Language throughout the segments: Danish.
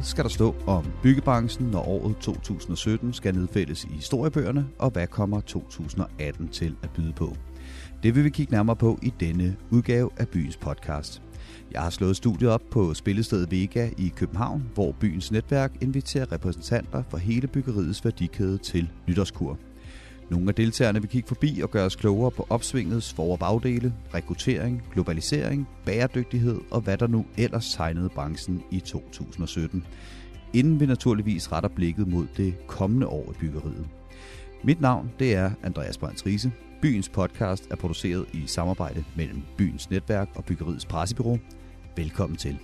Hvad skal der stå om byggebranchen, når året 2017 skal nedfældes i historiebøgerne, og hvad kommer 2018 til at byde på? Det vil vi kigge nærmere på i denne udgave af Byens podcast. Jeg har slået studiet op på spillestedet Vega i København, hvor byens netværk inviterer repræsentanter for hele byggeriets værdikæde til nytårskur. Nogle af deltagerne vil kigge forbi og gøre os klogere på opsvingets for- og bagdele, rekruttering, globalisering, bæredygtighed og hvad der nu ellers tegnede branchen i 2017. Inden vi naturligvis retter blikket mod det kommende år i byggeriet. Mit navn det er Andreas Brands Riese. Byens podcast er produceret i samarbejde mellem Byens Netværk og Byggeriets Pressebyrå. Velkommen til.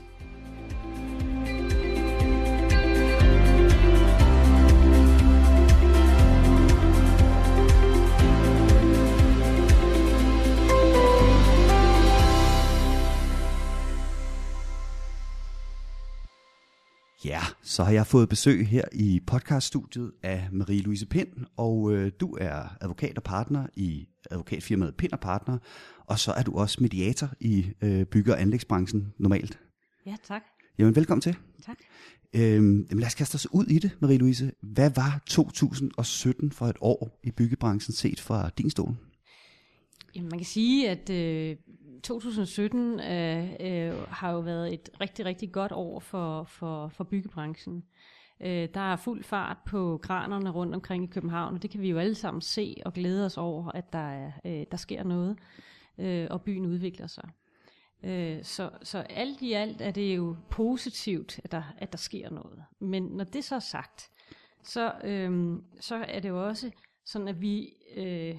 Ja, så har jeg fået besøg her i podcaststudiet af Marie-Louise Pind, og øh, du er advokat og partner i advokatfirmaet Pind og Partner, og så er du også mediator i øh, bygge- og anlægsbranchen normalt. Ja, tak. Jamen, velkommen til. Tak. Øhm, jamen, lad os kaste os ud i det, Marie-Louise. Hvad var 2017 for et år i byggebranchen set fra din stol? Jamen, man kan sige, at øh, 2017 øh, øh, har jo været et rigtig, rigtig godt år for, for, for byggebranchen. Øh, der er fuld fart på kranerne rundt omkring i København, og det kan vi jo alle sammen se og glæde os over, at der, er, øh, der sker noget, øh, og byen udvikler sig. Øh, så, så alt i alt er det jo positivt, at der, at der sker noget. Men når det så er sagt, så, øh, så er det jo også sådan, at vi øh,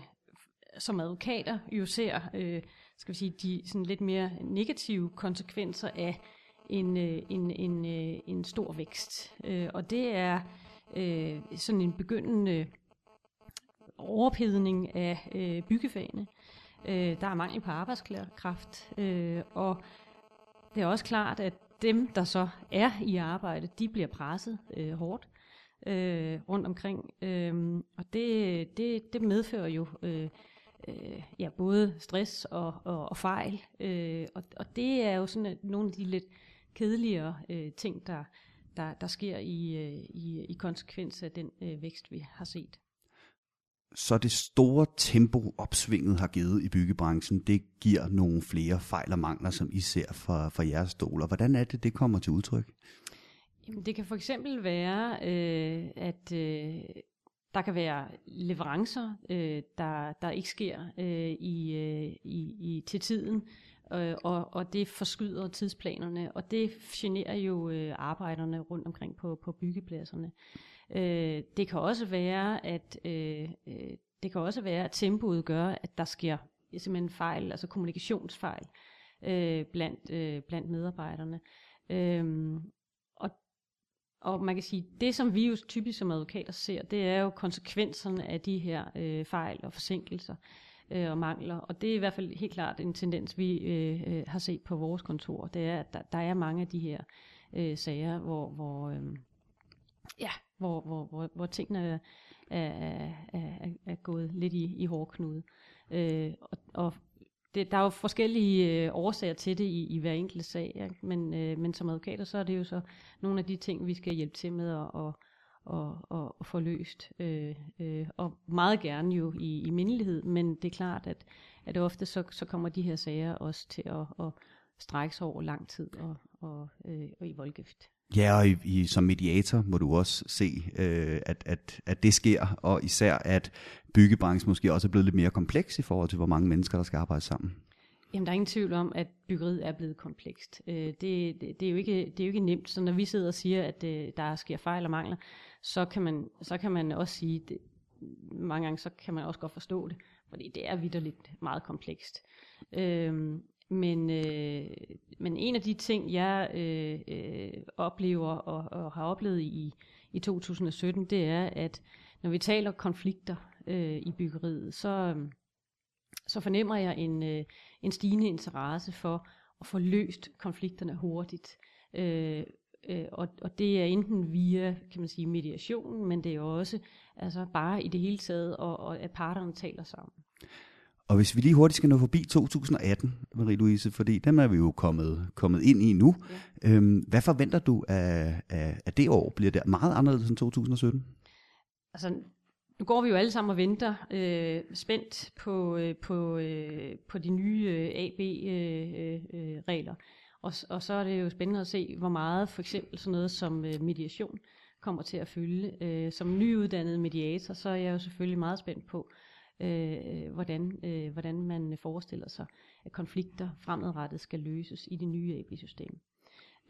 som advokater jo ser øh, skal vi sige, de sådan lidt mere negative konsekvenser af en, øh, en, en, øh, en stor vækst. Øh, og det er øh, sådan en begyndende overpedning af øh, byggefagene. Øh, der er mangel på arbejdskraft, øh, og det er også klart, at dem, der så er i arbejde, de bliver presset øh, hårdt øh, rundt omkring. Øh, og det, det, det medfører jo øh, øh, ja, både stress og, og, og fejl. Øh, og, og det er jo sådan nogle af de lidt kedeligere øh, ting, der, der, der sker i, øh, i, i konsekvens af den øh, vækst, vi har set. Så det store tempo, opsvinget har givet i byggebranchen, det giver nogle flere fejl og mangler, som I ser fra, fra jeres stol. Og hvordan er det, det kommer til udtryk? Jamen, det kan for eksempel være, øh, at øh, der kan være leverancer, øh, der, der ikke sker øh, i, øh, i, i, til tiden, øh, og, og det forskyder tidsplanerne, og det generer jo øh, arbejderne rundt omkring på, på byggepladserne. Øh, det kan også være, at øh, øh, det kan også være, at tempoet gør, at der sker simpelthen fejl, altså kommunikationsfejl øh, blandt, øh, blandt medarbejderne. Øh, og man kan sige, det som vi jo typisk som advokater ser, det er jo konsekvenserne af de her øh, fejl og forsinkelser øh, og mangler. Og det er i hvert fald helt klart en tendens, vi øh, øh, har set på vores kontor. Det er, at der, der er mange af de her øh, sager, hvor, hvor, øh, ja, hvor, hvor, hvor, hvor tingene er, er, er, er gået lidt i, i hårdknude. Øh, og, og det, der er jo forskellige øh, årsager til det i, i hver enkelt sag, ja? men, øh, men som advokater, så er det jo så nogle af de ting, vi skal hjælpe til med at, at, at, at, at få løst. Øh, øh, og meget gerne jo i, i mindelighed, men det er klart, at, at ofte så, så kommer de her sager også til at, at strække sig over lang tid og, og, øh, og i voldgift. Ja, og i, i, som mediator må du også se, øh, at, at, at det sker, og især at byggebranchen måske også er blevet lidt mere kompleks i forhold til, hvor mange mennesker, der skal arbejde sammen. Jamen, der er ingen tvivl om, at byggeriet er blevet komplekst. Øh, det, det, det, er jo ikke, det er jo ikke nemt, så når vi sidder og siger, at øh, der sker fejl og mangler, så kan man, så kan man også sige, det, mange gange så kan man også godt forstå det, fordi det er vidderligt meget komplekst. Øh, men, øh, men en af de ting, jeg øh, øh, oplever og, og har oplevet i, i 2017, det er, at når vi taler konflikter øh, i byggeriet, så, så fornemmer jeg en, øh, en stigende interesse for at få løst konflikterne hurtigt. Øh, øh, og, og det er enten via kan man sige, mediation, men det er også altså bare i det hele taget, og, og at parterne taler sammen. Og hvis vi lige hurtigt skal nå forbi 2018, Marie-Louise, fordi dem er vi jo kommet, kommet ind i nu. Ja. Øhm, hvad forventer du af, af, af det år? Bliver det meget anderledes end 2017? Altså, nu går vi jo alle sammen og venter øh, spændt på, øh, på, øh, på de nye øh, AB-regler. Øh, øh, og, og så er det jo spændende at se, hvor meget for eksempel sådan noget som øh, mediation kommer til at fylde. Øh, som nyuddannet mediator, så er jeg jo selvfølgelig meget spændt på, øh, Øh, øh, hvordan, øh, hvordan man forestiller sig, at konflikter fremadrettet skal løses i det nye AB-system.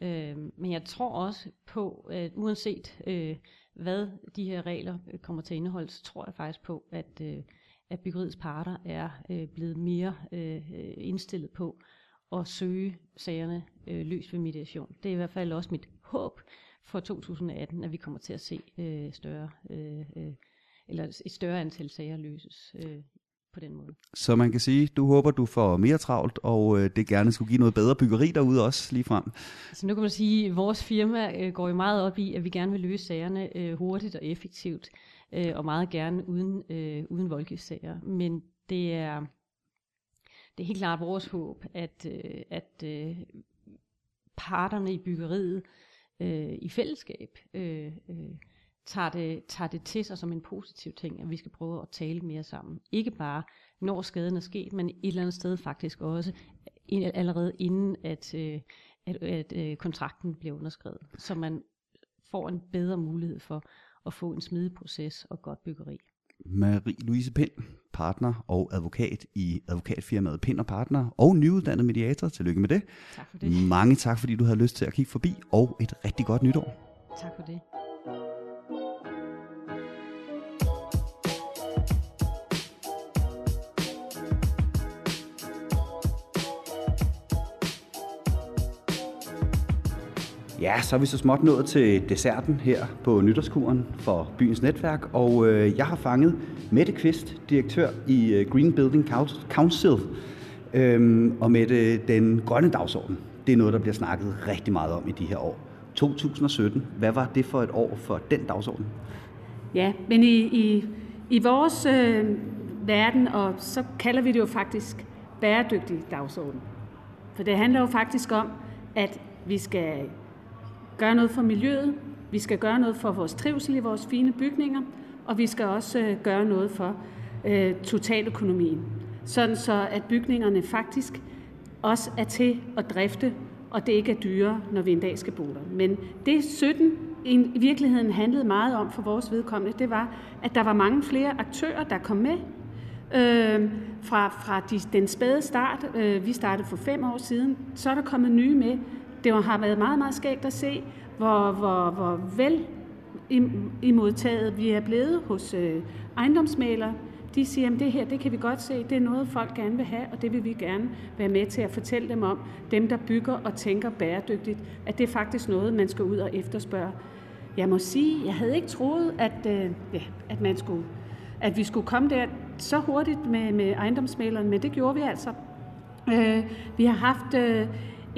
Øh, men jeg tror også på, at uanset øh, hvad de her regler øh, kommer til at indeholde, så tror jeg faktisk på, at, øh, at byggeriets parter er øh, blevet mere øh, indstillet på at søge sagerne øh, løs ved mediation. Det er i hvert fald også mit håb for 2018, at vi kommer til at se øh, større øh, øh, eller et større antal sager løses øh, på den måde. Så man kan sige, du håber, du får mere travlt, og øh, det gerne skulle give noget bedre byggeri derude også lige frem. Altså nu kan man sige, at vores firma øh, går jo meget op i, at vi gerne vil løse sagerne øh, hurtigt og effektivt, øh, og meget gerne uden, øh, uden voldgiftssager. Men det er, det er helt klart vores håb, at, øh, at øh, parterne i byggeriet øh, i fællesskab øh, øh, tager det, tager det til sig som en positiv ting, at vi skal prøve at tale mere sammen. Ikke bare når skaden er sket, men et eller andet sted faktisk også allerede inden, at, øh, at, at, at øh, kontrakten bliver underskrevet. Så man får en bedre mulighed for at få en smidig proces og godt byggeri. Marie-Louise Pind, partner og advokat i advokatfirmaet Pind og Partner og nyuddannet mediator. Tillykke med det. Tak for det. Mange tak, fordi du havde lyst til at kigge forbi, og et rigtig godt nytår. Tak for det. Ja, så er vi så småt nået til desserten her på nytårskuren for byens netværk, og øh, jeg har fanget Mette Kvist, direktør i øh, Green Building Council, øhm, og med den grønne dagsorden, det er noget, der bliver snakket rigtig meget om i de her år. 2017, hvad var det for et år for den dagsorden? Ja, men i, i, i vores øh, verden, og så kalder vi det jo faktisk bæredygtig dagsorden. For det handler jo faktisk om, at vi skal gøre noget for miljøet, vi skal gøre noget for vores trivsel i vores fine bygninger, og vi skal også øh, gøre noget for øh, totaløkonomien. Sådan så, at bygningerne faktisk også er til at drifte, og det ikke er dyre, når vi en dag skal bo der. Men det 17 i virkeligheden handlede meget om for vores vedkommende, det var, at der var mange flere aktører, der kom med. Øh, fra fra de, den spæde start, øh, vi startede for fem år siden, så er der kommet nye med, det har været meget, meget skægt at se, hvor, hvor, hvor vel imodtaget vi er blevet hos øh, ejendomsmalere. De siger, at det her, det kan vi godt se, det er noget, folk gerne vil have, og det vil vi gerne være med til at fortælle dem om. Dem, der bygger og tænker bæredygtigt, at det er faktisk noget, man skal ud og efterspørge. Jeg må sige, jeg havde ikke troet, at, øh, ja, at, man skulle, at vi skulle komme der så hurtigt med, med ejendomsmaleren, men det gjorde vi altså. Øh, vi har haft øh,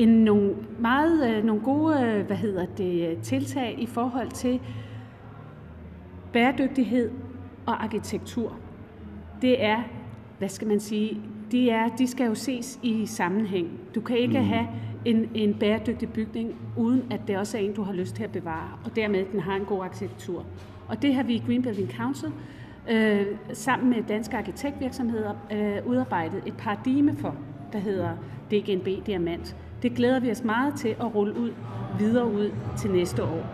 en, nogle meget øh, nogle gode øh, hvad hedder det, tiltag i forhold til bæredygtighed og arkitektur. Det er, hvad skal man sige, de, er, de skal jo ses i sammenhæng. Du kan ikke mm. have en, en bæredygtig bygning, uden at det også er en, du har lyst til at bevare, og dermed den har en god arkitektur. Og det har vi i Green Building Council øh, sammen med danske arkitektvirksomheder øh, udarbejdet et paradigme for, der hedder DGNB Diamant. Det glæder vi os meget til at rulle ud videre ud til næste år.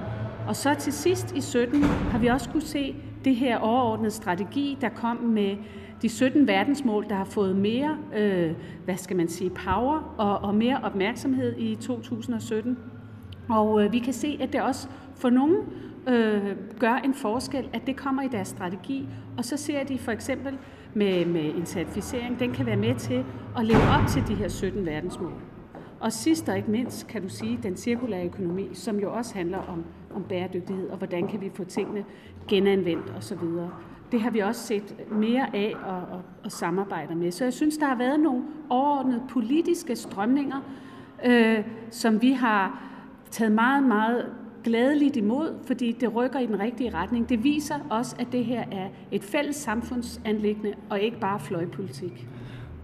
Og så til sidst i 17 har vi også kunne se det her overordnede strategi, der kom med de 17 verdensmål, der har fået mere, øh, hvad skal man sige, power og, og mere opmærksomhed i 2017. Og øh, vi kan se, at det også for nogen øh, gør en forskel, at det kommer i deres strategi. Og så ser de for eksempel med, med en certificering, den kan være med til at leve op til de her 17 verdensmål. Og sidst og ikke mindst kan du sige den cirkulære økonomi, som jo også handler om, om bæredygtighed, og hvordan kan vi få tingene genanvendt osv. Det har vi også set mere af og, og, og samarbejder med. Så jeg synes, der har været nogle overordnede politiske strømninger, øh, som vi har taget meget, meget glædeligt imod, fordi det rykker i den rigtige retning. Det viser også, at det her er et fælles samfundsanlæggende og ikke bare fløjpolitik.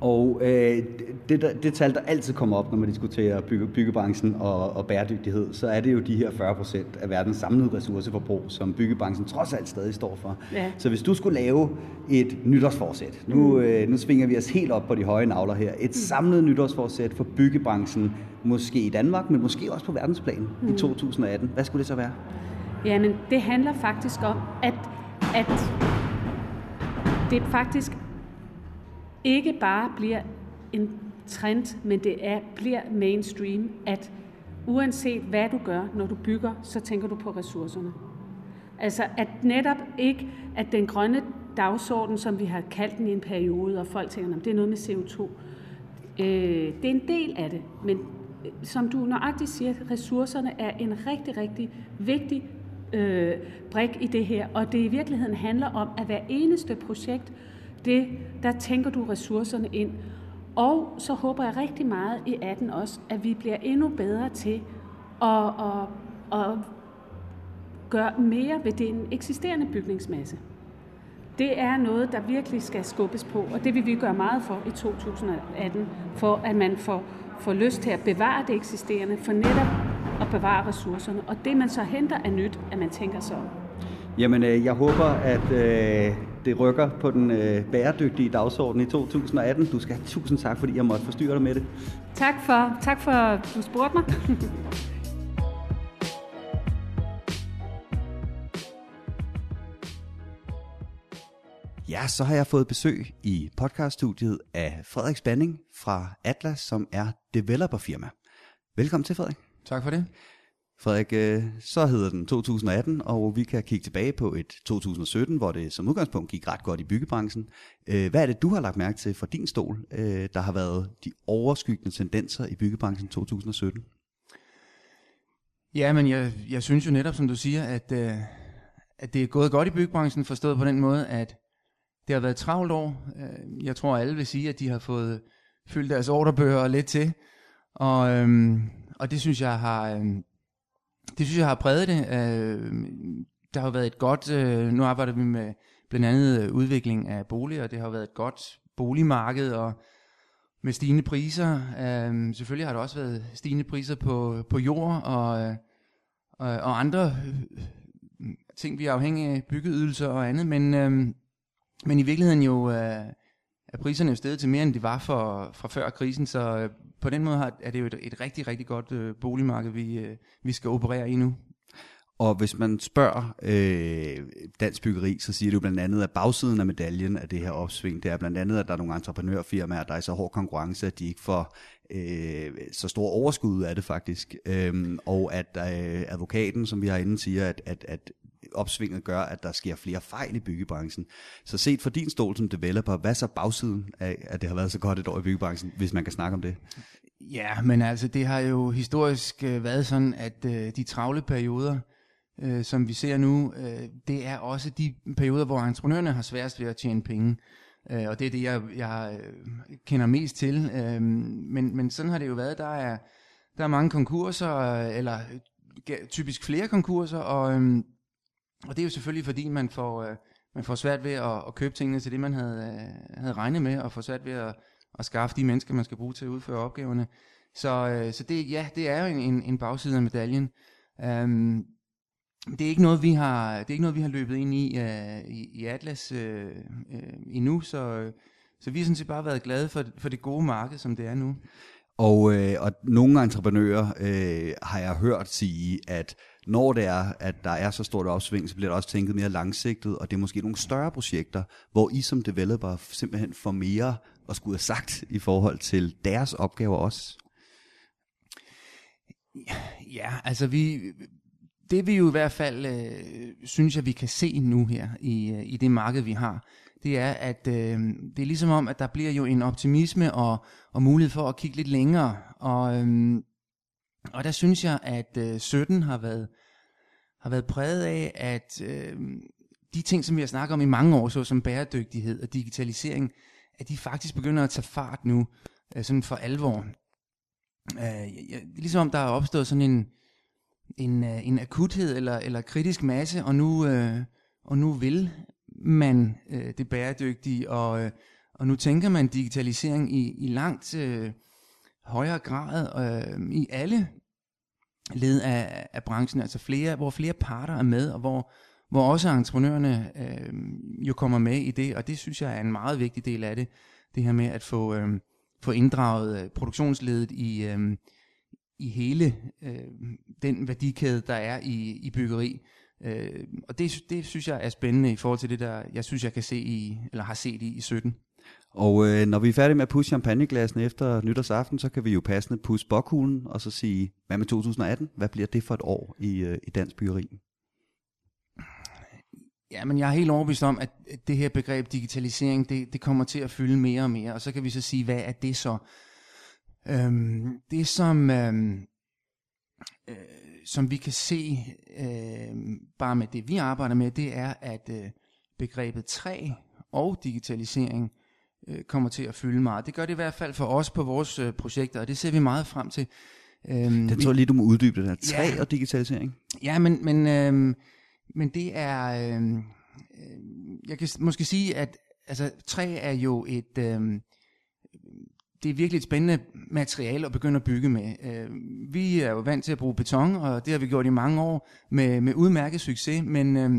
Og øh, det, der, det tal, der altid kommer op, når man diskuterer bygge, byggebranchen og, og bæredygtighed, så er det jo de her 40 procent af verdens samlede ressourceforbrug, som byggebranchen trods alt stadig står for. Ja. Så hvis du skulle lave et nytårsforsæt, nu, mm. øh, nu svinger vi os helt op på de høje navler her, et mm. samlet nytårsforsæt for byggebranchen, måske i Danmark, men måske også på verdensplan mm. i 2018, hvad skulle det så være? Jamen, det handler faktisk om, at, at det faktisk ikke bare bliver en trend, men det er, bliver mainstream, at uanset hvad du gør, når du bygger, så tænker du på ressourcerne. Altså at netop ikke, at den grønne dagsorden, som vi har kaldt den i en periode, og folk tænker, at det er noget med CO2, øh, det er en del af det, men øh, som du nøjagtigt siger, ressourcerne er en rigtig, rigtig vigtig øh, brik i det her, og det i virkeligheden handler om, at hver eneste projekt, det, der tænker du ressourcerne ind. Og så håber jeg rigtig meget i 18 også, at vi bliver endnu bedre til at, at, at gøre mere ved den eksisterende bygningsmasse. Det er noget, der virkelig skal skubbes på, og det vil vi gøre meget for i 2018, for at man får, får lyst til at bevare det eksisterende, for netop at bevare ressourcerne. Og det, man så henter, er nyt, at man tænker så Jamen, øh, jeg håber, at øh, det rykker på den øh, bæredygtige dagsorden i 2018. Du skal have tusind tak, fordi jeg måtte forstyrre dig med det. Tak for, tak for at du spurgte mig. Ja, så har jeg fået besøg i podcaststudiet af Frederik Spanning fra Atlas, som er developerfirma. Velkommen til, Frederik. Tak for det. Frederik, øh, så hedder den 2018, og vi kan kigge tilbage på et 2017, hvor det som udgangspunkt gik ret godt i byggebranchen. Øh, hvad er det, du har lagt mærke til fra din stol, øh, der har været de overskyggende tendenser i byggebranchen 2017? Ja, men jeg, jeg synes jo netop, som du siger, at, øh, at det er gået godt i byggebranchen, forstået på den måde, at det har været et travlt år. Øh, jeg tror, alle vil sige, at de har fået fyldt deres ordrebøger lidt til, og, øhm, og det synes jeg har... Øhm, det synes jeg har præget det. Øh, der har været et godt, øh, nu arbejder vi med blandt andet øh, udvikling af boliger, det har været et godt boligmarked, og med stigende priser. Øh, selvfølgelig har der også været stigende priser på, på jord og, øh, og, andre øh, ting, vi er afhængige af, byggeydelser og andet, men, øh, men i virkeligheden jo øh, er priserne jo steget til mere, end de var for, fra før krisen, så øh, på den måde har, er det jo et, et rigtig, rigtig godt øh, boligmarked, vi, øh, vi skal operere i nu. Og hvis man spørger øh, dansk byggeri, så siger det jo blandt andet, at bagsiden af medaljen af det her opsving, det er blandt andet, at der er nogle entreprenørfirmaer, der er i så hård konkurrence, at de ikke får øh, så stor overskud af det faktisk. Øhm, og at øh, advokaten, som vi har inde, siger, at, at, at opsvinget gør, at der sker flere fejl i byggebranchen. Så set fra din stol som developer, hvad så bagsiden af, at det har været så godt et år i byggebranchen, hvis man kan snakke om det? Ja, men altså det har jo historisk øh, været sådan, at øh, de travle perioder, øh, som vi ser nu, øh, det er også de perioder, hvor entreprenørerne har sværest ved at tjene penge. Øh, og det er det, jeg, jeg øh, kender mest til. Øh, men, men sådan har det jo været. Der er, der er mange konkurser, øh, eller øh, typisk flere konkurser, og, øh, og det er jo selvfølgelig, fordi man får, øh, man får svært ved at, at købe tingene til det, man havde, øh, havde regnet med, og får svært ved at, at skaffe de mennesker, man skal bruge til at udføre opgaverne. Så, øh, så det, ja, det er jo en, en, en bagside af medaljen. Øhm, det er ikke noget vi har det er ikke noget vi har løbet ind i øh, i, i Atlas øh, øh, endnu så øh, så vi har sådan set bare været glade for for det gode marked som det er nu. Og, øh, og nogle entreprenører øh, har jeg hørt sige, at når det er, at der er så stort opsving, så bliver der også tænket mere langsigtet, og det er måske nogle større projekter, hvor I som developer simpelthen får mere at skulle have sagt i forhold til deres opgaver også. Ja, altså vi, det vi jo i hvert fald øh, synes at vi kan se nu her i, øh, i det marked, vi har, det er, at øh, det er ligesom om, at der bliver jo en optimisme og, og mulighed for at kigge lidt længere. Og, øh, og der synes jeg, at øh, 17 har været, har været præget af, at øh, de ting, som vi har snakket om i mange år, så som bæredygtighed og digitalisering, at de faktisk begynder at tage fart nu, øh, sådan for alvor. Øh, jeg, ligesom om der er opstået sådan en, en, øh, en akuthed eller, eller kritisk masse, og nu, øh, og nu vil man øh, det bæredygtige, og, øh, og nu tænker man digitalisering i, i langt øh, højere grad øh, i alle led af, af branchen, altså flere, hvor flere parter er med, og hvor, hvor også entreprenørerne øh, jo kommer med i det, og det synes jeg er en meget vigtig del af det, det her med at få, øh, få inddraget øh, produktionsledet i, øh, i hele øh, den værdikæde, der er i, i byggeri. Øh, og det, det synes jeg er spændende i forhold til det, der jeg synes, jeg kan se i, eller har set i, i 17. Og øh, når vi er færdige med at pusse champagneglasene efter nytårsaften, så kan vi jo passende pusse bokhulen og så sige, hvad med 2018? Hvad bliver det for et år i, øh, i dansk byggeri? Ja, men jeg er helt overbevist om, at det her begreb digitalisering, det, det kommer til at fylde mere og mere. Og så kan vi så sige, hvad er det så? Øhm, det som, øhm, øh, som vi kan se øh, bare med det, vi arbejder med, det er, at øh, begrebet træ og digitalisering øh, kommer til at fylde meget. Det gør det i hvert fald for os på vores øh, projekter, og det ser vi meget frem til. Øhm, Den tror jeg lige, du må uddybe det der. Træ ja, og digitalisering. Ja, men, men, øh, men det er... Øh, jeg kan måske sige, at altså, træ er jo et... Øh, det er virkelig et spændende materiale at begynde at bygge med. Øh, vi er jo vant til at bruge beton, og det har vi gjort i mange år med, med udmærket succes, men, øh,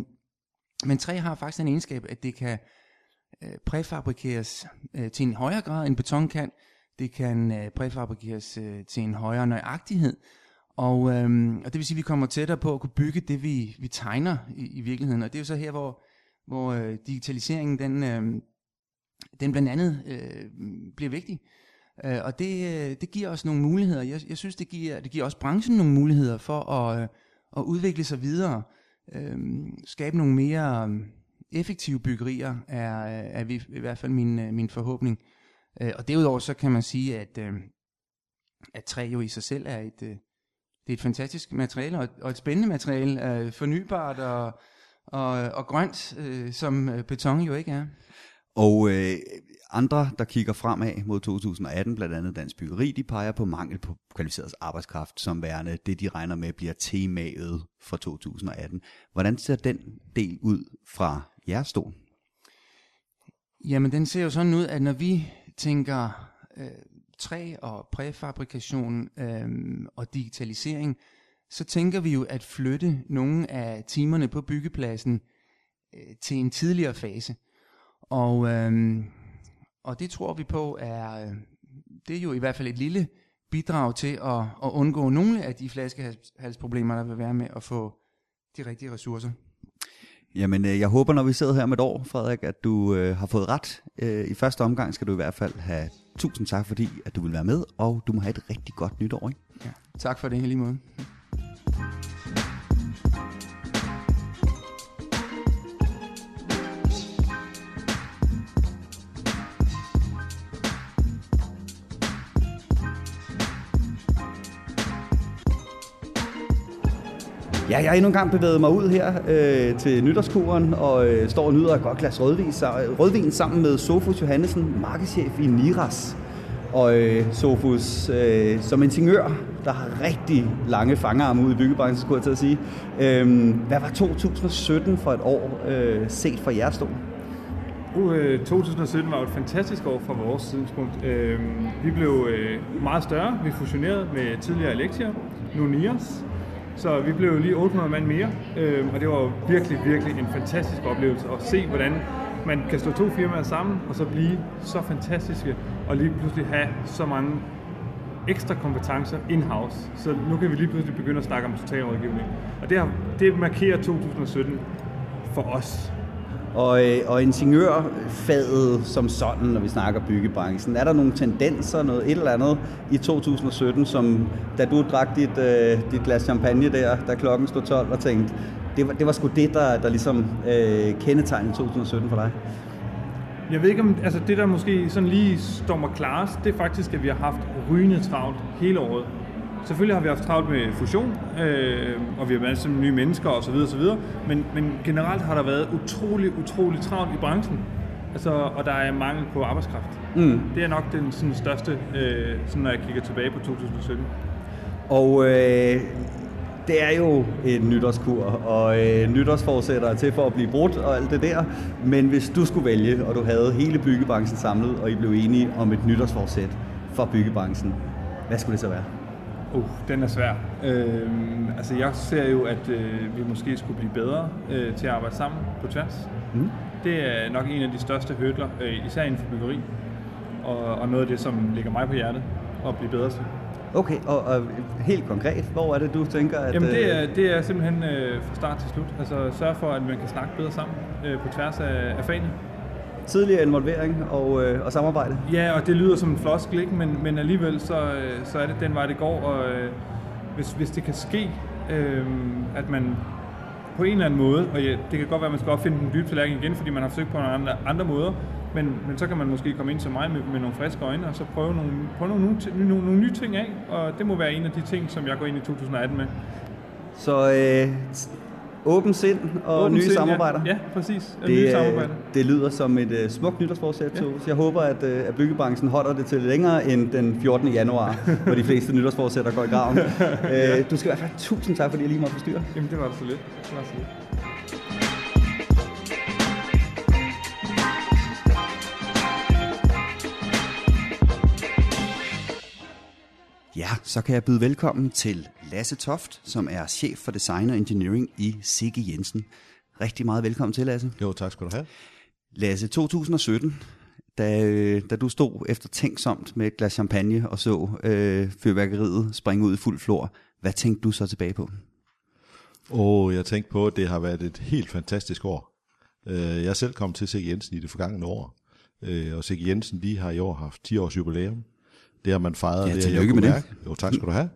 men træ har faktisk en egenskab, at det kan øh, præfabrikeres øh, til en højere grad end beton kan. Det kan øh, præfabrikeres øh, til en højere nøjagtighed. Og, øh, og det vil sige, at vi kommer tættere på at kunne bygge det, vi, vi tegner i, i virkeligheden. Og det er jo så her, hvor, hvor øh, digitaliseringen den, øh, den blandt andet øh, bliver vigtig. Øh, og det, øh, det giver os nogle muligheder. Jeg, jeg synes, det giver, det giver også branchen nogle muligheder for at, øh, at udvikle sig videre. Øh, skabe nogle mere øh, effektive byggerier, er, øh, er vi, i hvert fald min, øh, min forhåbning. Øh, og derudover så kan man sige, at, øh, at træ jo i sig selv er et, øh, det er et fantastisk materiale, og et, og et spændende materiale, øh, fornybart og, og, og grønt, øh, som øh, beton jo ikke er. Og øh, andre, der kigger fremad mod 2018, blandt andet Dansk Byggeri, de peger på mangel på kvalificeret arbejdskraft som værende det, de regner med bliver temaet for 2018. Hvordan ser den del ud fra jeres stol? Jamen, den ser jo sådan ud, at når vi tænker øh, træ og præfabrikation øh, og digitalisering, så tænker vi jo at flytte nogle af timerne på byggepladsen øh, til en tidligere fase. Og, øh, og det tror vi på er, øh, det er jo i hvert fald et lille bidrag til at, at undgå nogle af de flaskehalsproblemer, der vil være med at få de rigtige ressourcer. Jamen, øh, jeg håber, når vi sidder her med et år, Frederik, at du øh, har fået ret. Øh, I første omgang skal du i hvert fald have tusind tak, fordi at du vil være med, og du må have et rigtig godt nytår. Ikke? Ja, tak for det, lige måde. Ja, jeg har endnu en gang bevæget mig ud her øh, til nytårskuren og øh, står og nyder et godt glas rødvin, rødvin sammen med Sofus Johannesen, markedschef i Niras. Og øh, Sofus, øh, som ingeniør, der har rigtig lange fangerarme ude i byggebranchen, skulle jeg til at sige. Øh, hvad var 2017 for et år øh, set fra jeres stol? Uh, øh, 2017 var et fantastisk år fra vores synspunkt. Uh, vi blev uh, meget større. Vi fusionerede med tidligere Alexia, nu Nias. Så vi blev lige 800 mand mere, øh, og det var virkelig, virkelig en fantastisk oplevelse at se, hvordan man kan stå to firmaer sammen, og så blive så fantastiske, og lige pludselig have så mange ekstra kompetencer in-house. Så nu kan vi lige pludselig begynde at snakke om totalrådgivning. Og det, har, det markerer 2017 for os og, øh, og ingeniørfaget som sådan, når vi snakker byggebranchen. Er der nogle tendenser, noget et eller andet i 2017, som da du drak dit, øh, dit glas champagne der, da klokken stod 12 og tænkte, det var, det var sgu det, der, der ligesom øh, kendetegnede 2017 for dig? Jeg ved ikke om, altså det der måske sådan lige står mig klarest, det er faktisk, at vi har haft rygende travlt hele året. Selvfølgelig har vi haft travlt med fusion, øh, og vi har været som nye mennesker osv. osv. Men, men generelt har der været utrolig, utrolig travlt i branchen. Altså, og der er mangel på arbejdskraft. Mm. Det er nok den sådan, største, øh, sådan, når jeg kigger tilbage på 2017. Og øh, det er jo en nytårskur, og øh, nytårsforsætter er til for at blive brudt og alt det der. Men hvis du skulle vælge, og du havde hele byggebranchen samlet, og I blev enige om et nytårsforsæt for byggebranchen, hvad skulle det så være? Uh, den er svær. Øh, altså jeg ser jo, at øh, vi måske skulle blive bedre øh, til at arbejde sammen på tværs. Mm. Det er nok en af de største hurdler, øh, især inden for byggeri, og, og noget af det, som ligger mig på hjertet at blive bedre til. Okay, og, og helt konkret, hvor er det, du tænker, at... Jamen det er, det er simpelthen øh, fra start til slut. Altså sørge for, at man kan snakke bedre sammen øh, på tværs af, af fagene. Tidligere involvering og, øh, og samarbejde. Ja, og det lyder som en floskel, ikke? Men, men alligevel så, øh, så er det den vej, det går. Og øh, hvis, hvis det kan ske, øh, at man på en eller anden måde, og ja, det kan godt være, at man skal opfinde den dybe tallerken igen, fordi man har forsøgt på nogle andre, andre måder, men, men så kan man måske komme ind til mig med, med nogle friske øjne, og så prøve nogle, prøve nogle, nogle, nogle, nogle nye ting af, og det må være en af de ting, som jeg går ind i 2018 med. Så øh, åben sind og åben nye sind, samarbejder? Ja, ja præcis. Det, nye samarbejder. det lyder som et uh, smukt nytårsforsæt, ja. så jeg håber, at, uh, at byggebranchen holder det til længere end den 14. januar, hvor de fleste nytårsforsætter går i graven. uh, du skal i hvert fald tusind tak, fordi jeg lige måtte forstyrre. Jamen, det var det så lidt. Det var så lidt. Ja, så kan jeg byde velkommen til Lasse Toft, som er chef for design og engineering i Sigge Jensen. Rigtig meget velkommen til, Lasse. Jo, tak skal du have. Lasse, 2017, da, øh, da du stod efter tænksomt med et glas champagne og så øh, fyrværkeriet springe ud i fuld flor, hvad tænkte du så tilbage på? Åh, oh, jeg tænkte på, at det har været et helt fantastisk år. Øh, jeg selv kommet til Sigge Jensen i det forgangne år, øh, og Sigge Jensen de har i år haft 10 års jubilæum. Det har man fejret. Ja, tillykke med det. Jo, tak skal du have.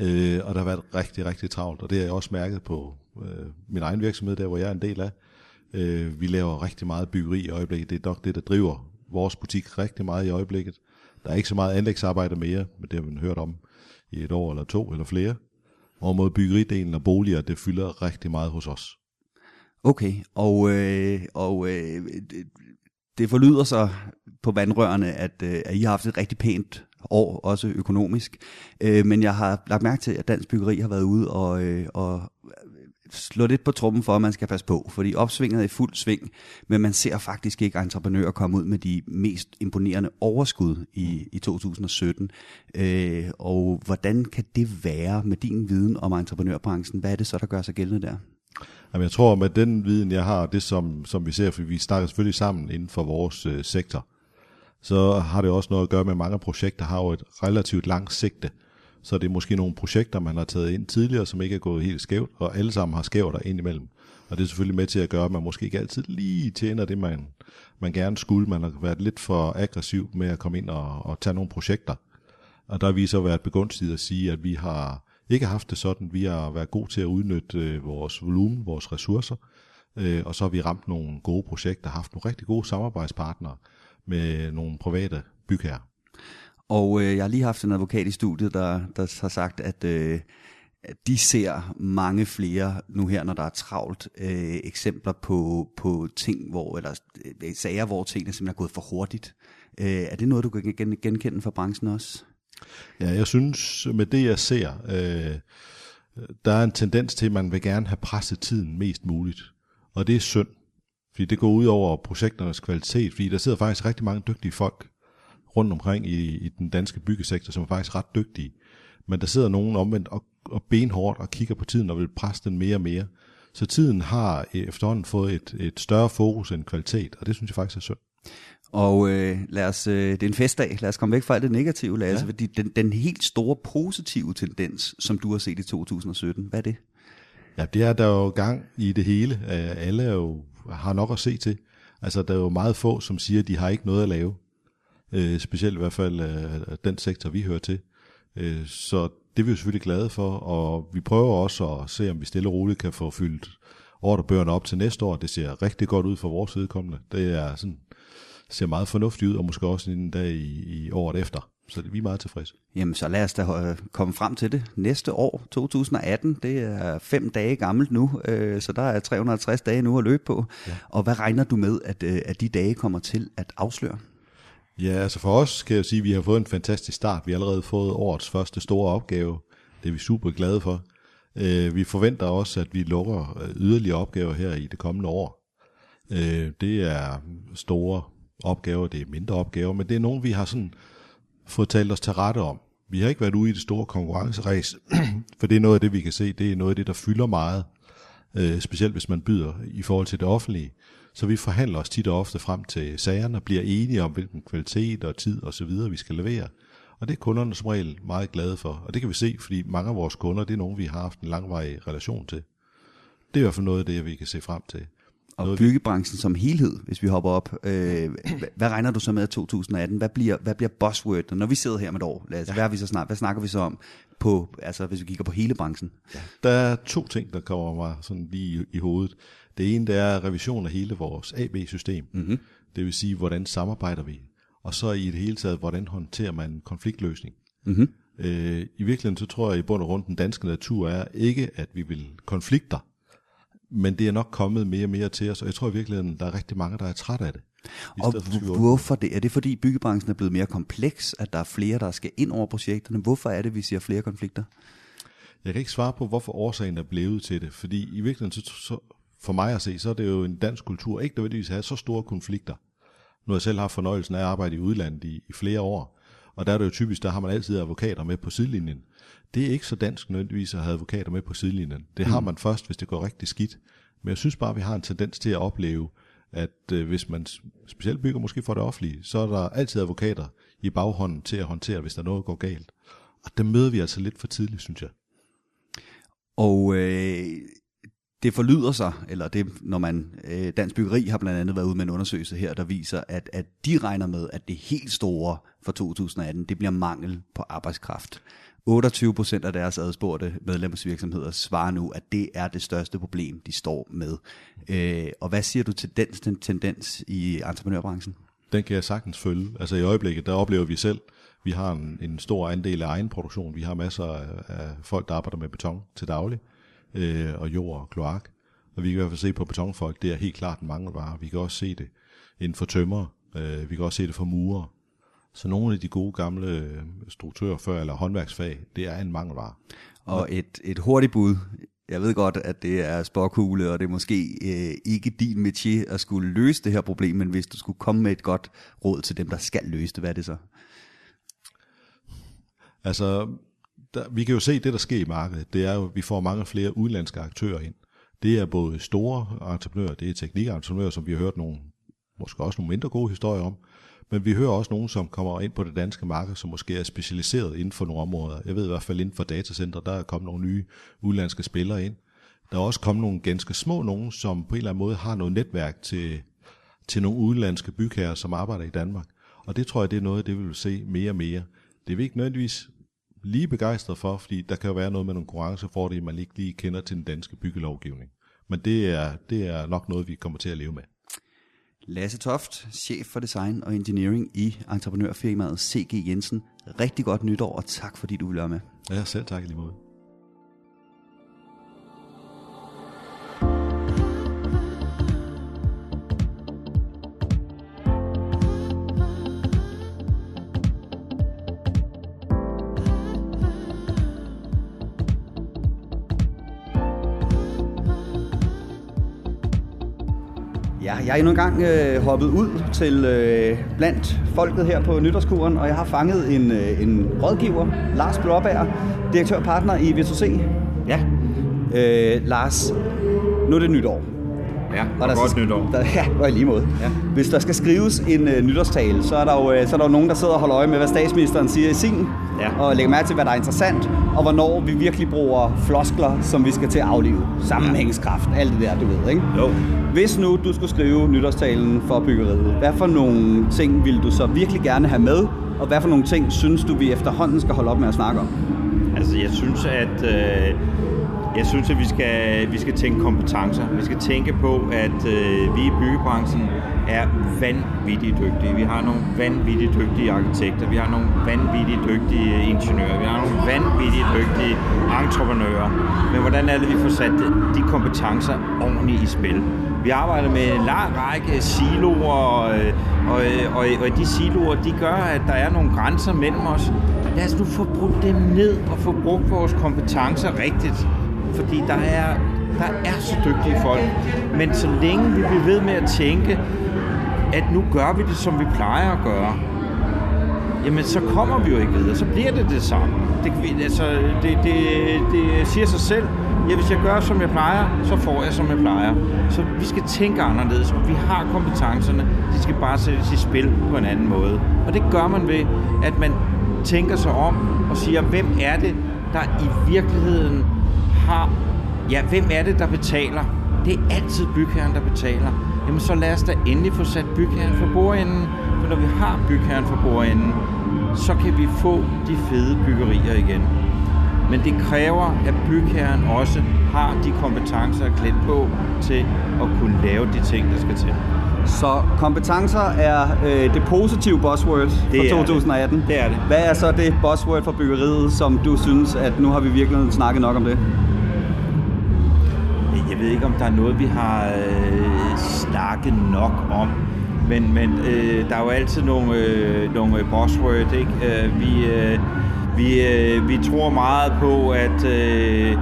Øh, og der har været rigtig, rigtig travlt, og det har jeg også mærket på øh, min egen virksomhed, der hvor jeg er en del af. Øh, vi laver rigtig meget byggeri i øjeblikket. Det er nok det, der driver vores butik rigtig meget i øjeblikket. Der er ikke så meget anlægsarbejde mere, men det har man hørt om i et år eller to eller flere. Og mod byggeridelen og boliger, det fylder rigtig meget hos os. Okay, og, øh, og øh, det forlyder så på vandrørene, at, øh, at I har haft et rigtig pænt år, også økonomisk. Øh, men jeg har lagt mærke til, at Dansk Byggeri har været ude og, øh, og øh, slå lidt på trummen for, at man skal passe på, fordi opsvinget er i fuld sving, men man ser faktisk ikke entreprenører komme ud med de mest imponerende overskud i, i 2017. Øh, og hvordan kan det være med din viden om entreprenørbranchen? Hvad er det så, der gør sig gældende der? Jamen, jeg tror, med den viden, jeg har, det som, som vi ser, for vi snakker selvfølgelig sammen inden for vores øh, sektor, så har det også noget at gøre med, at mange projekter har jo et relativt langt sigte. Så det er måske nogle projekter, man har taget ind tidligere, som ikke er gået helt skævt, og alle sammen har skævt der ind imellem. Og det er selvfølgelig med til at gøre, at man måske ikke altid lige tjener det, man, man gerne skulle. Man har været lidt for aggressiv med at komme ind og, og tage nogle projekter. Og der har vi så været begunstiget at sige, at vi har ikke haft det sådan. Vi har været gode til at udnytte øh, vores volumen, vores ressourcer, øh, og så har vi ramt nogle gode projekter, haft nogle rigtig gode samarbejdspartnere med nogle private bygherrer. Og øh, jeg har lige haft en advokat i studiet, der, der har sagt, at øh, de ser mange flere nu her, når der er travlt, øh, eksempler på, på ting, hvor, eller øh, sager, hvor tingene simpelthen er gået for hurtigt. Øh, er det noget, du kan genkende fra branchen også? Ja, jeg synes, med det jeg ser, øh, der er en tendens til, at man vil gerne have presset tiden mest muligt. Og det er synd, fordi det går ud over projekternes kvalitet, fordi der sidder faktisk rigtig mange dygtige folk rundt omkring i, i den danske byggesektor, som er faktisk ret dygtige. Men der sidder nogen omvendt og, og benhårdt og kigger på tiden og vil presse den mere og mere. Så tiden har efterhånden fået et, et større fokus end kvalitet, og det synes jeg faktisk er synd. Og øh, lad os, øh, det er en festdag. Lad os komme væk fra alt det negative, Lasse. Ja. Fordi den, den helt store positive tendens, som du har set i 2017, hvad er det? Ja, det er der jo gang i det hele. Øh, alle er jo, har nok at se til. Altså, der er jo meget få, som siger, at de har ikke noget at lave. Øh, specielt i hvert fald øh, den sektor, vi hører til. Øh, så det er vi jo selvfølgelig glade for, og vi prøver også at se, om vi stille og roligt kan få fyldt ordrebøgerne op til næste år. Det ser rigtig godt ud for vores vedkommende. Det er sådan ser meget fornuftigt ud, og måske også en dag i, i året efter. Så det, vi er meget tilfredse. Jamen, så lad os da øh, komme frem til det. Næste år, 2018, det er fem dage gammelt nu, øh, så der er 350 dage nu at løbe på. Ja. Og hvad regner du med, at, øh, at de dage kommer til at afsløre? Ja, altså for os kan jeg sige, at vi har fået en fantastisk start. Vi har allerede fået årets første store opgave. Det er vi super glade for. Øh, vi forventer også, at vi lukker yderligere opgaver her i det kommende år. Det er store opgaver, det er mindre opgaver, men det er nogle, vi har sådan fået talt os til rette om. Vi har ikke været ude i det store konkurrenceræs, for det er noget af det, vi kan se, det er noget af det, der fylder meget, øh, specielt hvis man byder i forhold til det offentlige. Så vi forhandler os tit og ofte frem til sagerne og bliver enige om, hvilken kvalitet og tid og så videre, vi skal levere. Og det er kunderne som regel meget glade for. Og det kan vi se, fordi mange af vores kunder, det er nogen, vi har haft en langvarig relation til. Det er i hvert fald noget af det, vi kan se frem til. Og Noget, byggebranchen som helhed, hvis vi hopper op, øh, hvad- hvad regner du så med af 2018? Hvad bliver, hvad bliver buzzword, når vi sidder her med et år? Lad os, hvad, er vi så snart, hvad snakker vi så om, på, altså, hvis vi kigger på hele branchen? Der er to ting, der kommer mig sådan lige i, i hovedet. Det ene, det er revision af hele vores AB-system. Mm-hmm. Det vil sige, hvordan samarbejder vi? Og så i det hele taget, hvordan håndterer man konfliktløsning? Mm-hmm. Øh, I virkeligheden, så tror jeg i bund og grund, den danske natur er ikke, at vi vil konflikter, men det er nok kommet mere og mere til os, og jeg tror i virkeligheden, der er rigtig mange, der er træt af det. Og hvorfor det? Er det fordi byggebranchen er blevet mere kompleks, at der er flere, der skal ind over projekterne? Hvorfor er det, vi ser flere konflikter? Jeg kan ikke svare på, hvorfor årsagen er blevet til det, fordi i virkeligheden, så, så, for mig at se, så er det jo en dansk kultur, ikke nødvendigvis at have så store konflikter. Nu har jeg selv haft fornøjelsen af at arbejde i udlandet i, i flere år, og der er det jo typisk, der har man altid advokater med på sidelinjen. Det er ikke så dansk nødvendigvis at have advokater med på sidelinjen. Det har man først, hvis det går rigtig skidt. Men jeg synes bare, at vi har en tendens til at opleve, at øh, hvis man specielt bygger måske for det offentlige, så er der altid advokater i baghånden til at håndtere, hvis der noget går galt. Og det møder vi altså lidt for tidligt, synes jeg. Og øh, det forlyder sig, eller det, når man, øh, Dansk Byggeri har blandt andet været ude med en undersøgelse her, der viser, at, at de regner med, at det helt store for 2018, det bliver mangel på arbejdskraft. 28 procent af deres adspurgte medlemsvirksomheder svarer nu, at det er det største problem, de står med. Øh, og hvad siger du til den, den tendens i entreprenørbranchen? Den kan jeg sagtens følge. Altså i øjeblikket, der oplever vi selv, vi har en, en stor andel af egen produktion. Vi har masser af, af folk, der arbejder med beton til daglig, øh, og jord og kloak. Og vi kan i hvert fald se på betonfolk, det er helt klart en mangelvare. Vi kan også se det inden for tømmer, øh, vi kan også se det for murer. Så nogle af de gode gamle øh, struktører før, eller håndværksfag, det er en mangelvare. Og et, et hurtigt bud. Jeg ved godt, at det er spåkugle, og det er måske øh, ikke din métier at skulle løse det her problem, men hvis du skulle komme med et godt råd til dem, der skal løse det, hvad er det så? Altså, der, vi kan jo se, det der sker i markedet, det er jo, at vi får mange flere udenlandske aktører ind. Det er både store entreprenører, det er teknikentreprenører, som vi har hørt nogle, måske også nogle mindre gode historier om, men vi hører også nogen, som kommer ind på det danske marked, som måske er specialiseret inden for nogle områder. Jeg ved i hvert fald inden for datacenter, der er kommet nogle nye udenlandske spillere ind. Der er også kommet nogle ganske små nogen, som på en eller anden måde har noget netværk til, til nogle udenlandske bygherrer, som arbejder i Danmark. Og det tror jeg, det er noget, det vi vil se mere og mere. Det vil ikke nødvendigvis lige begejstret for, fordi der kan jo være noget med nogle konkurrencefordele, man ikke lige kender til den danske byggelovgivning. Men det er, det er nok noget, vi kommer til at leve med. Lasse Toft, chef for design og engineering i entreprenørfirmaet CG Jensen. Rigtig godt nytår, og tak fordi du ville være med. Ja, selv tak i lige måde. Jeg er endnu en gang øh, hoppet ud til øh, blandt folket her på nytårskuren, og jeg har fanget en, øh, en rådgiver, Lars Blåbær, direktør og partner i V2C. Ja, Øh, Lars, nu er det nytår. ja, og der godt skal- nytår. Der, ja, og i lige måde. Ja. Hvis der skal skrives en øh, nytårstale, så er, der jo, øh, så er der jo nogen, der sidder og holder øje med, hvad statsministeren siger i sin, Ja. og lægger mærke til, hvad der er interessant, og hvornår vi virkelig bruger floskler, som vi skal til at aflive. Sammenhængskraft, alt det der, du ved, ikke? Jo. Hvis nu du skulle skrive nytårstalen for byggeriet, hvad for nogle ting vil du så virkelig gerne have med, og hvad for nogle ting synes du, vi efterhånden skal holde op med at snakke om? Altså, jeg synes, at øh, jeg synes, at vi skal, vi skal tænke kompetencer. Vi skal tænke på, at øh, vi i byggebranchen er vanvittigt dygtige. Vi har nogle vanvittigt dygtige arkitekter. Vi har nogle vanvittigt dygtige ingeniører. Vi har nogle vanvittigt dygtige entreprenører. Men hvordan er det, vi får sat de kompetencer ordentligt i spil? Vi arbejder med en lang række siloer, og, og, og, og de siloer, de gør, at der er nogle grænser mellem os. Lad os nu få brugt dem ned og få brugt vores kompetencer rigtigt. fordi der er, der er så dygtige folk. Men så længe vi bliver ved med at tænke, at nu gør vi det, som vi plejer at gøre, jamen så kommer vi jo ikke videre. Så bliver det det samme. Det, altså, det, det, det siger sig selv. Ja, hvis jeg gør, som jeg plejer, så får jeg, som jeg plejer. Så vi skal tænke anderledes, og vi har kompetencerne. De skal bare sættes i spil på en anden måde. Og det gør man ved, at man tænker sig om og siger, hvem er det, der i virkeligheden har... Ja, hvem er det, der betaler? Det er altid bygherren, der betaler. Jamen så lad os da endelig få sat bygherren for bordenden. For når vi har bygherren for bordenden, så kan vi få de fede byggerier igen. Men det kræver, at bygherren også har de kompetencer klædt på til at kunne lave de ting, der skal til. Så kompetencer er øh, det positive buzzword Det for er 2018. det. Det er det. Hvad er så det buzzword for byggeriet, som du synes, at nu har vi virkelig snakket nok om det? Jeg ved ikke, om der er noget, vi har øh, snakket nok om. Men, men øh, der er jo altid nogle, øh, nogle buzzword, ikke? Øh, vi, øh, vi, øh, vi tror meget på, at øh,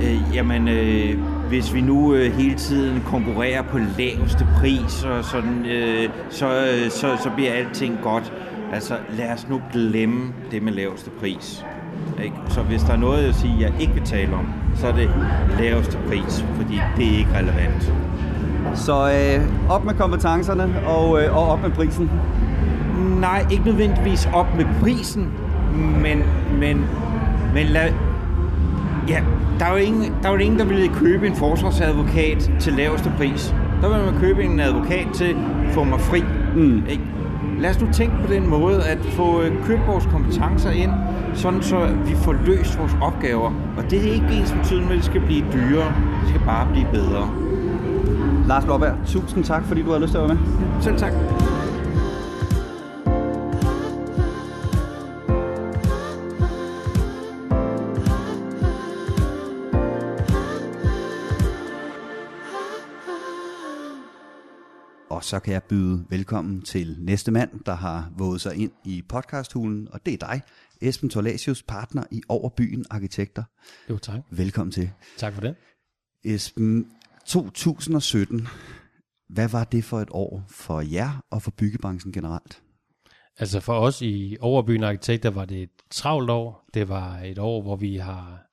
øh, jamen, øh, hvis vi nu øh, hele tiden konkurrerer på laveste pris, og sådan, øh, så, øh, så, så bliver alting godt. Altså, lad os nu glemme det med laveste pris. Ikke? Så hvis der er noget, jeg siger, jeg ikke vil tale om, så er det laveste pris, fordi det er ikke relevant. Så øh, op med kompetencerne og, øh, og op med prisen. Nej, ikke nødvendigvis op med prisen, men, men, men lad, ja, der er, jo ingen, der er jo ingen, der vil købe en forsvarsadvokat til laveste pris. Der vil man købe en advokat til få mig fri. Mm. Ikke? Lad os nu tænke på den måde, at få øh, købt vores kompetencer ind, sådan så vi får løst vores opgaver. Og det er ikke ens betydende, at det skal blive dyrere. Det skal bare blive bedre. Lars Blåberg, tusind tak, fordi du har lyst til at være med. Selv tak. Og så kan jeg byde velkommen til næste mand, der har våget sig ind i podcasthulen, og det er dig, Esben Torlasius, partner i Overbyen Arkitekter. Jo, tak. Velkommen til. Tak for det. Esben, 2017, hvad var det for et år for jer og for byggebranchen generelt? Altså for os i Overbyen Arkitekter var det et travlt år. Det var et år, hvor vi har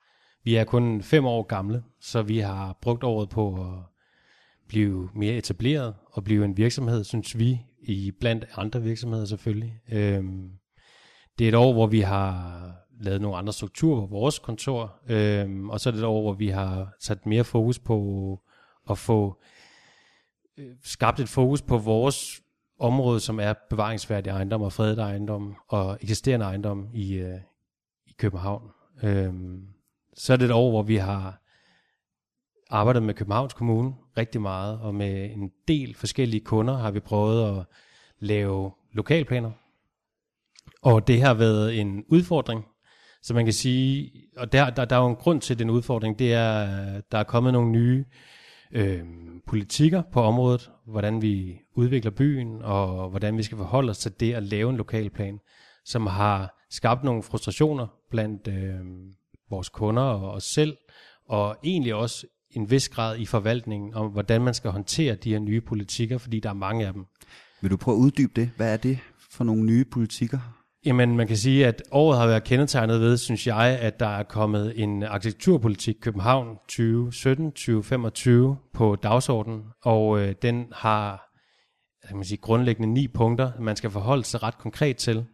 vi er kun fem år gamle, så vi har brugt året på at blive mere etableret og blive en virksomhed, synes vi, i blandt andre virksomheder selvfølgelig. Øhm, det er et år, hvor vi har lavet nogle andre strukturer på vores kontor, øhm, og så er det et år, hvor vi har sat mere fokus på at få øh, skabt et fokus på vores område, som er bevaringsværdig ejendom og fredet ejendom og eksisterende ejendom i, øh, i København. Øhm, så er det et år, hvor vi har arbejdet med Københavns Kommune rigtig meget, og med en del forskellige kunder har vi prøvet at lave lokalplaner. Og det har været en udfordring, så man kan sige, og der, der, der er jo en grund til den udfordring, det er, der er kommet nogle nye øh, politikker på området, hvordan vi udvikler byen, og hvordan vi skal forholde os til det at lave en lokalplan, som har skabt nogle frustrationer blandt øh, vores kunder og os selv, og egentlig også en vis grad i forvaltningen om, hvordan man skal håndtere de her nye politikker, fordi der er mange af dem. Vil du prøve at uddybe det? Hvad er det for nogle nye politikker? Jamen, man kan sige, at året har været kendetegnet ved, synes jeg, at der er kommet en arkitekturpolitik København 2017-2025 på dagsordenen, og øh, den har kan man sige, grundlæggende ni punkter, man skal forholde sig ret konkret til.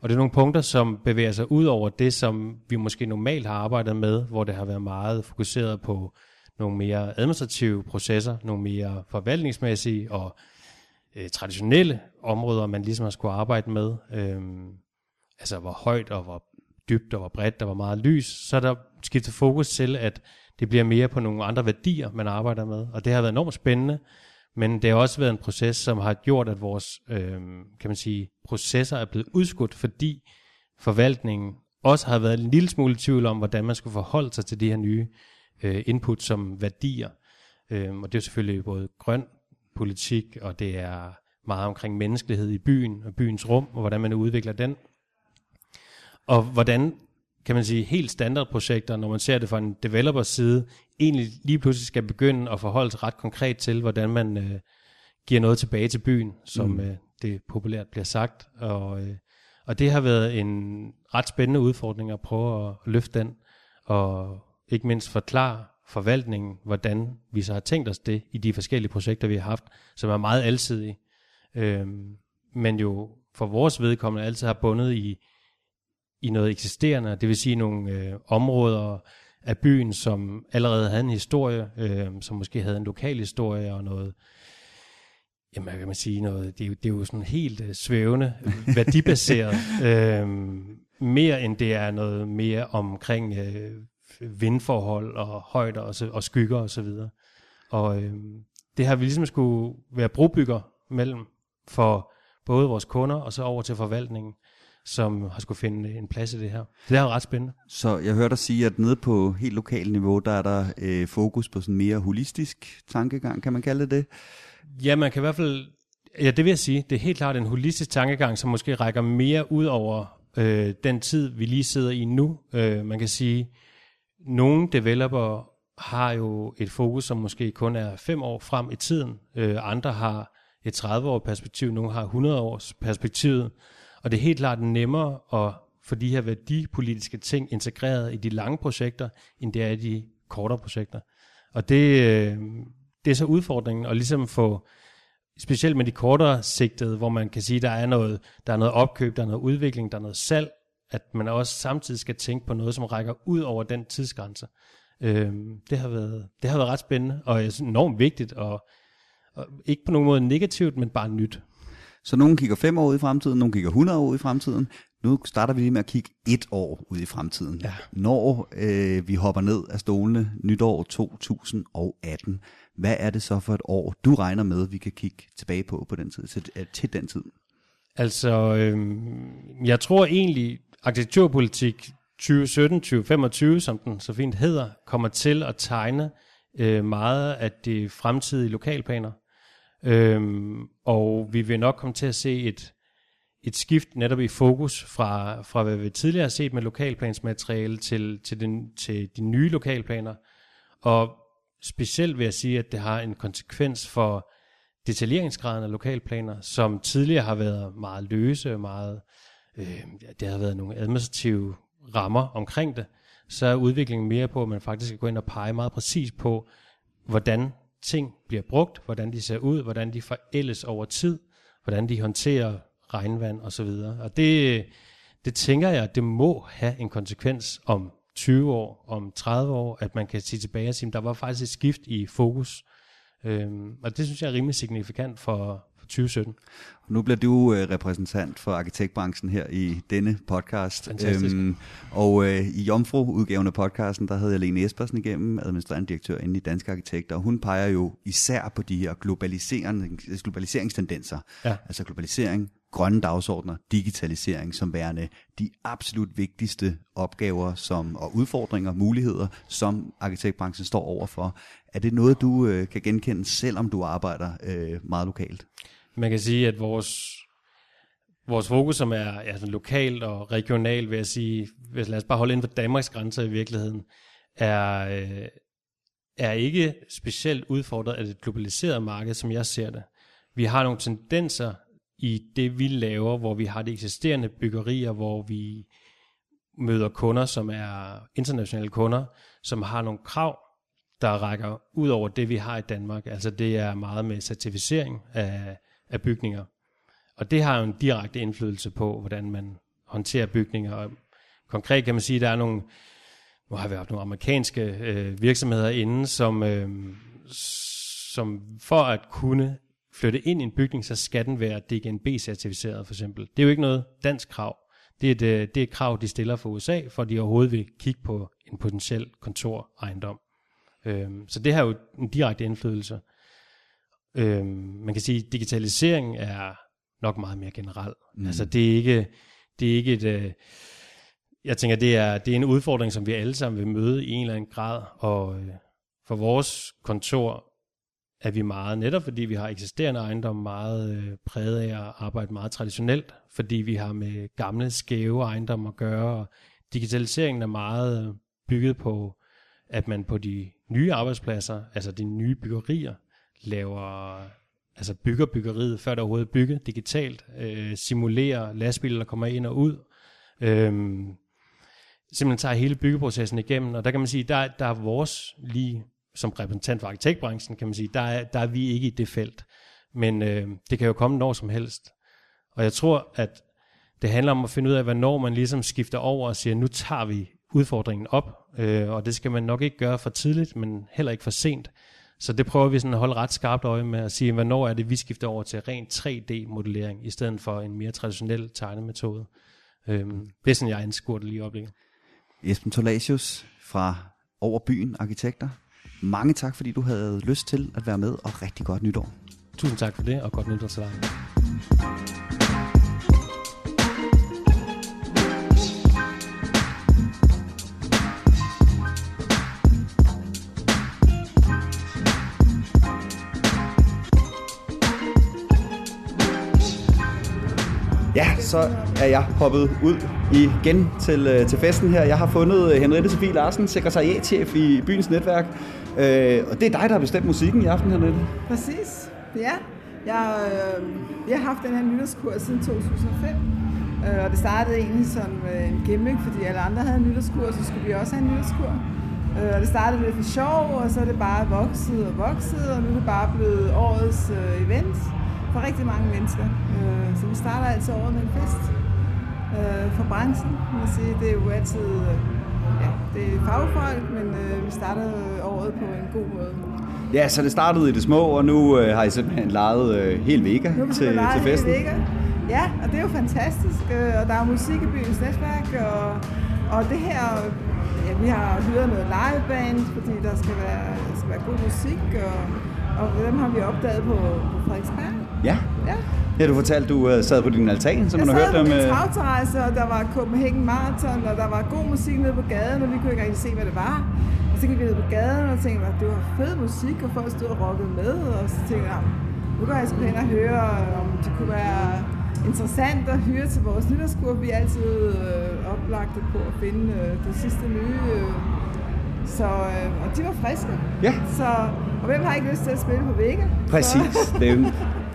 Og det er nogle punkter, som bevæger sig ud over det, som vi måske normalt har arbejdet med, hvor det har været meget fokuseret på nogle mere administrative processer, nogle mere forvaltningsmæssige og øh, traditionelle områder, man ligesom har skulle arbejde med. Øhm, altså hvor højt og hvor dybt og hvor bredt, der var meget lys, så er der skiftet fokus til, at det bliver mere på nogle andre værdier, man arbejder med. Og det har været enormt spændende, men det har også været en proces, som har gjort, at vores øhm, kan man sige, processer er blevet udskudt, fordi forvaltningen også har været en lille smule i tvivl om, hvordan man skulle forholde sig til de her nye øh, input som værdier. Øhm, og det er selvfølgelig både grøn politik, og det er meget omkring menneskelighed i byen, og byens rum, og hvordan man udvikler den. Og hvordan kan man sige, helt standardprojekter, når man ser det fra en developers side, egentlig lige pludselig skal begynde at forholde sig ret konkret til, hvordan man øh, giver noget tilbage til byen, som mm. øh, det populært bliver sagt. Og, øh, og det har været en ret spændende udfordring at prøve at løfte den, og ikke mindst forklare forvaltningen, hvordan vi så har tænkt os det i de forskellige projekter, vi har haft, som er meget alsidige, øh, men jo for vores vedkommende altid har bundet i, i noget eksisterende, det vil sige nogle øh, områder af byen, som allerede havde en historie, øh, som måske havde en lokal historie og noget, jamen hvad kan man sige, noget, det, er jo, det er jo sådan helt øh, svævende, værdibaseret, øh, mere end det er noget mere omkring øh, vindforhold og højder og, så, og skygger og så videre. Og øh, det har vi ligesom skulle være brobygger mellem for både vores kunder og så over til forvaltningen som har skulle finde en plads i det her. Så det er jo ret spændende. Så jeg hørte dig sige, at nede på helt lokalt niveau, der er der øh, fokus på sådan mere holistisk tankegang, kan man kalde det det? Ja, man kan i hvert fald, ja det vil jeg sige, det er helt klart en holistisk tankegang, som måske rækker mere ud over øh, den tid, vi lige sidder i nu. Øh, man kan sige, nogle developer har jo et fokus, som måske kun er fem år frem i tiden. Øh, andre har et 30-årigt perspektiv, nogle har 100 års perspektivet. Og det er helt klart nemmere at få de her værdipolitiske ting integreret i de lange projekter, end det er i de kortere projekter. Og det, øh, det er så udfordringen, at ligesom få, specielt med de kortere sigtede, hvor man kan sige, der er noget, der er noget opkøb, der er noget udvikling, der er noget salg, at man også samtidig skal tænke på noget, som rækker ud over den tidsgrænse. Øhm, det, har været, det har været ret spændende, og enormt vigtigt, og, og ikke på nogen måde negativt, men bare nyt. Så nogen kigger fem år ud i fremtiden, nogen kigger 100 år ud i fremtiden. Nu starter vi lige med at kigge et år ud i fremtiden. Ja. Når øh, vi hopper ned af stolene nytår 2018, hvad er det så for et år, du regner med, vi kan kigge tilbage på på den tid, til, øh, til den tid? Altså, øh, jeg tror egentlig, arkitekturpolitik 2017-2025, som den så fint hedder, kommer til at tegne øh, meget af de fremtidige lokalplaner. Øhm, og vi vil nok komme til at se et, et skift netop i fokus fra, fra hvad vi tidligere har set med lokalplansmateriale til, til, den, til de nye lokalplaner. Og specielt vil jeg sige, at det har en konsekvens for detaljeringsgraden af lokalplaner, som tidligere har været meget løse og meget, øh, det har været nogle administrative rammer omkring det, så er udviklingen mere på, at man faktisk kan gå ind og pege meget præcis på, hvordan ting bliver brugt, hvordan de ser ud, hvordan de forældes over tid, hvordan de håndterer regnvand osv. Og, og det, det tænker jeg, det må have en konsekvens om 20 år, om 30 år, at man kan sige tilbage og sige, at der var faktisk et skift i fokus. Øhm, og det synes jeg er rimelig signifikant for, 2017. Og nu bliver du øh, repræsentant for arkitektbranchen her i denne podcast. Fantastisk. Øhm, og øh, i Jomfru-udgaven af podcasten, der havde jeg Lene Espersen igennem, administrerende direktør inde i Danske Arkitekter, og hun peger jo især på de her globaliseringstendenser. Ja. Altså globalisering, grønne dagsordner, digitalisering som værende de absolut vigtigste opgaver som, og udfordringer, muligheder, som arkitektbranchen står overfor. Er det noget, du øh, kan genkende, selvom du arbejder øh, meget lokalt? Man kan sige, at vores, vores fokus, som er ja, sådan lokalt og regionalt, vil jeg sige, hvis lad os bare holde inden for Danmarks grænser i virkeligheden, er, øh, er ikke specielt udfordret af det globaliserede marked, som jeg ser det. Vi har nogle tendenser i det, vi laver, hvor vi har de eksisterende byggerier, hvor vi møder kunder, som er internationale kunder, som har nogle krav, der rækker ud over det, vi har i Danmark. Altså det er meget med certificering af, af bygninger. Og det har jo en direkte indflydelse på, hvordan man håndterer bygninger. Og konkret kan man sige, at der er nogle, nu har vi haft nogle amerikanske øh, virksomheder inde, som, øh, som for at kunne flytte ind i en bygning, så skal den være DGNB-certificeret for eksempel. Det er jo ikke noget dansk krav. Det er, et, øh, det er et krav, de stiller for USA, for de overhovedet vil kigge på en potentiel kontorejendom. Øh, så det har jo en direkte indflydelse. Øhm, man kan sige, at digitalisering er nok meget mere generel. Mm. Altså det er ikke, det er ikke et... Øh, jeg tænker, det er, det er en udfordring, som vi alle sammen vil møde i en eller anden grad, og øh, for vores kontor er vi meget, netop fordi vi har eksisterende ejendom, meget øh, præget af at arbejde meget traditionelt, fordi vi har med gamle, skæve ejendomme at gøre, og digitaliseringen er meget bygget på, at man på de nye arbejdspladser, altså de nye byggerier, laver altså bygger byggeriet, før det overhovedet er bygget digitalt, øh, simulerer lastbiler, der kommer ind og ud, øh, simpelthen tager hele byggeprocessen igennem, og der kan man sige, der, der er vores lige som repræsentant for arkitektbranchen, kan man sige, der er, der er vi ikke i det felt. Men øh, det kan jo komme når som helst. Og jeg tror, at det handler om at finde ud af, hvornår man ligesom skifter over og siger, nu tager vi udfordringen op, øh, og det skal man nok ikke gøre for tidligt, men heller ikke for sent. Så det prøver vi sådan at holde ret skarpt øje med at sige, hvornår er det, vi skifter over til ren 3D-modellering, i stedet for en mere traditionel tegnemetode. Øhm, det er sådan, jeg anskuer det lige i øjeblikket. Esben Tolasius fra Over Byen Arkitekter. Mange tak, fordi du havde lyst til at være med, og rigtig godt nytår. Tusind tak for det, og godt nytår til dig. Ja, så er jeg hoppet ud igen til, øh, til festen her. Jeg har fundet øh, Henriette Sofie Larsen, sekretariatchef i byens netværk. Øh, og det er dig, der har bestemt musikken i aften, Henriette. Præcis, ja. Jeg, øh, jeg har haft den her nytårskurs siden 2005. Øh, og det startede egentlig som øh, en gimmick, fordi alle andre havde en nytårskur, så skulle vi også have en nytårskur. Øh, og det startede lidt for sjov, og så er det bare vokset og vokset, og nu er det bare blevet årets øh, event for rigtig mange mennesker. Øh, så vi starter altså året med en fest øh, for branchen. Man sige. Det er jo altid øh, ja, det er fagfolk, men øh, vi starter året på en god måde. Ja, så det startede i det små, og nu øh, har I simpelthen lejet øh, hele Vega nu til, til festen. Vega. Ja, og det er jo fantastisk. Øh, og der er musik i byens netværk, og, og det her, ja, vi har hyret noget liveband, fordi der skal være, der skal være god musik, og, og dem har vi opdaget på, på Frederiksberg. Ja. Ja. Ja, du fortalte, du uh, sad på din altan, som man har hørt dem. Jeg sad på min tagterrasse, og der var Copenhagen Marathon, og der var god musik nede på gaden, og vi kunne ikke rigtig se, hvad det var. Og så gik vi ned på gaden og tænkte, at det var fed musik, og folk stod og rockede med, og så tænkte jeg, nu går jeg sgu hen og høre, om det kunne være interessant at høre til vores nytårskur. Vi er altid øh, oplagte på at finde øh, det sidste nye. Øh. Så, øh, og de var friske. Ja. Så, og hvem har ikke lyst til at spille på Vega? Præcis. Så. Det er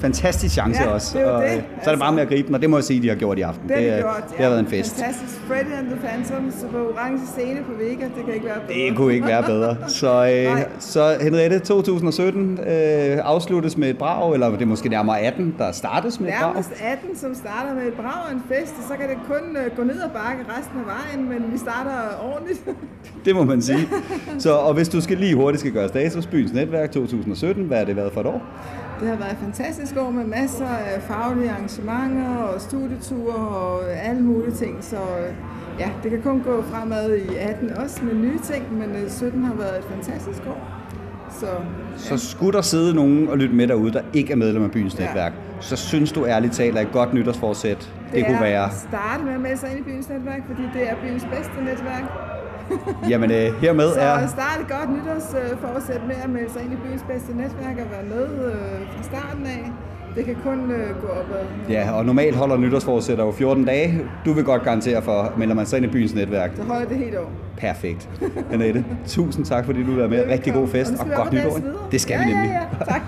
fantastisk chance Ja, også. det er og, det, øh, Så er det bare med at gribe den, og det må jeg sige, de har gjort i aften. Det har de er- gjort, det har været en fest. Fantastisk. Freddy and the Phantoms på orange scene på Vega, det kan ikke være bedre. Det kunne ikke være bedre. Så, øh, så Henriette, 2017 øh, afsluttes med et brag, eller det er måske nærmere 18, der startes med et brag. Nærmest 18, som starter med et brag og en fest, og så kan det kun øh, gå ned og bakke resten af vejen, men vi starter ordentligt. Det må man sige. Så, og hvis du skal lige hurtigt skal gøre status, Byens Netværk 2017, hvad har det været for et år? Det har været et fantastisk år med masser af faglige arrangementer og studieture og alle mulige ting, så øh, ja, det kan kun gå fremad i 18 også med nye ting, men øh, 17 har været et fantastisk år. Så, Så skulle der sidde nogen og lytte med derude, der ikke er medlem af Byens Ja. Netværk, så synes du ærligt talt, at et godt nytårsforsæt, det, det kunne er være, at starte med at melde sig ind i byens netværk, fordi det er byens bedste netværk. Jamen øh, hermed Så er... at starte et godt nytårsforsæt med at melde sig ind i byens bedste netværk og være med øh, fra starten af, det kan kun øh, gå opad. Ja, og normalt holder nytårsforsætter jo 14 dage. Du vil godt garantere for, melder man sig ind i byens netværk. Så holder det helt år. Perfekt. Henriette, tusind tak, fordi du være med. Rigtig god fest Og og godt nytår. Det skal ja, vi nemlig. Ja, ja, tak.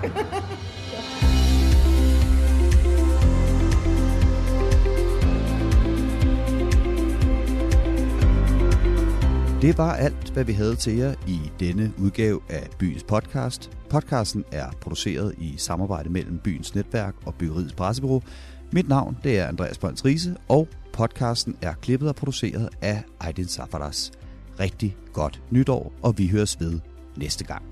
Det var alt, hvad vi havde til jer i denne udgave af Byens Podcast. Podcasten er produceret i samarbejde mellem Byens Netværk og Byggeriets Pressebureau. Mit navn det er Andreas Brøns Riese, og podcasten er klippet og produceret af Aydin Safaras. Rigtig godt nytår, og vi høres ved næste gang.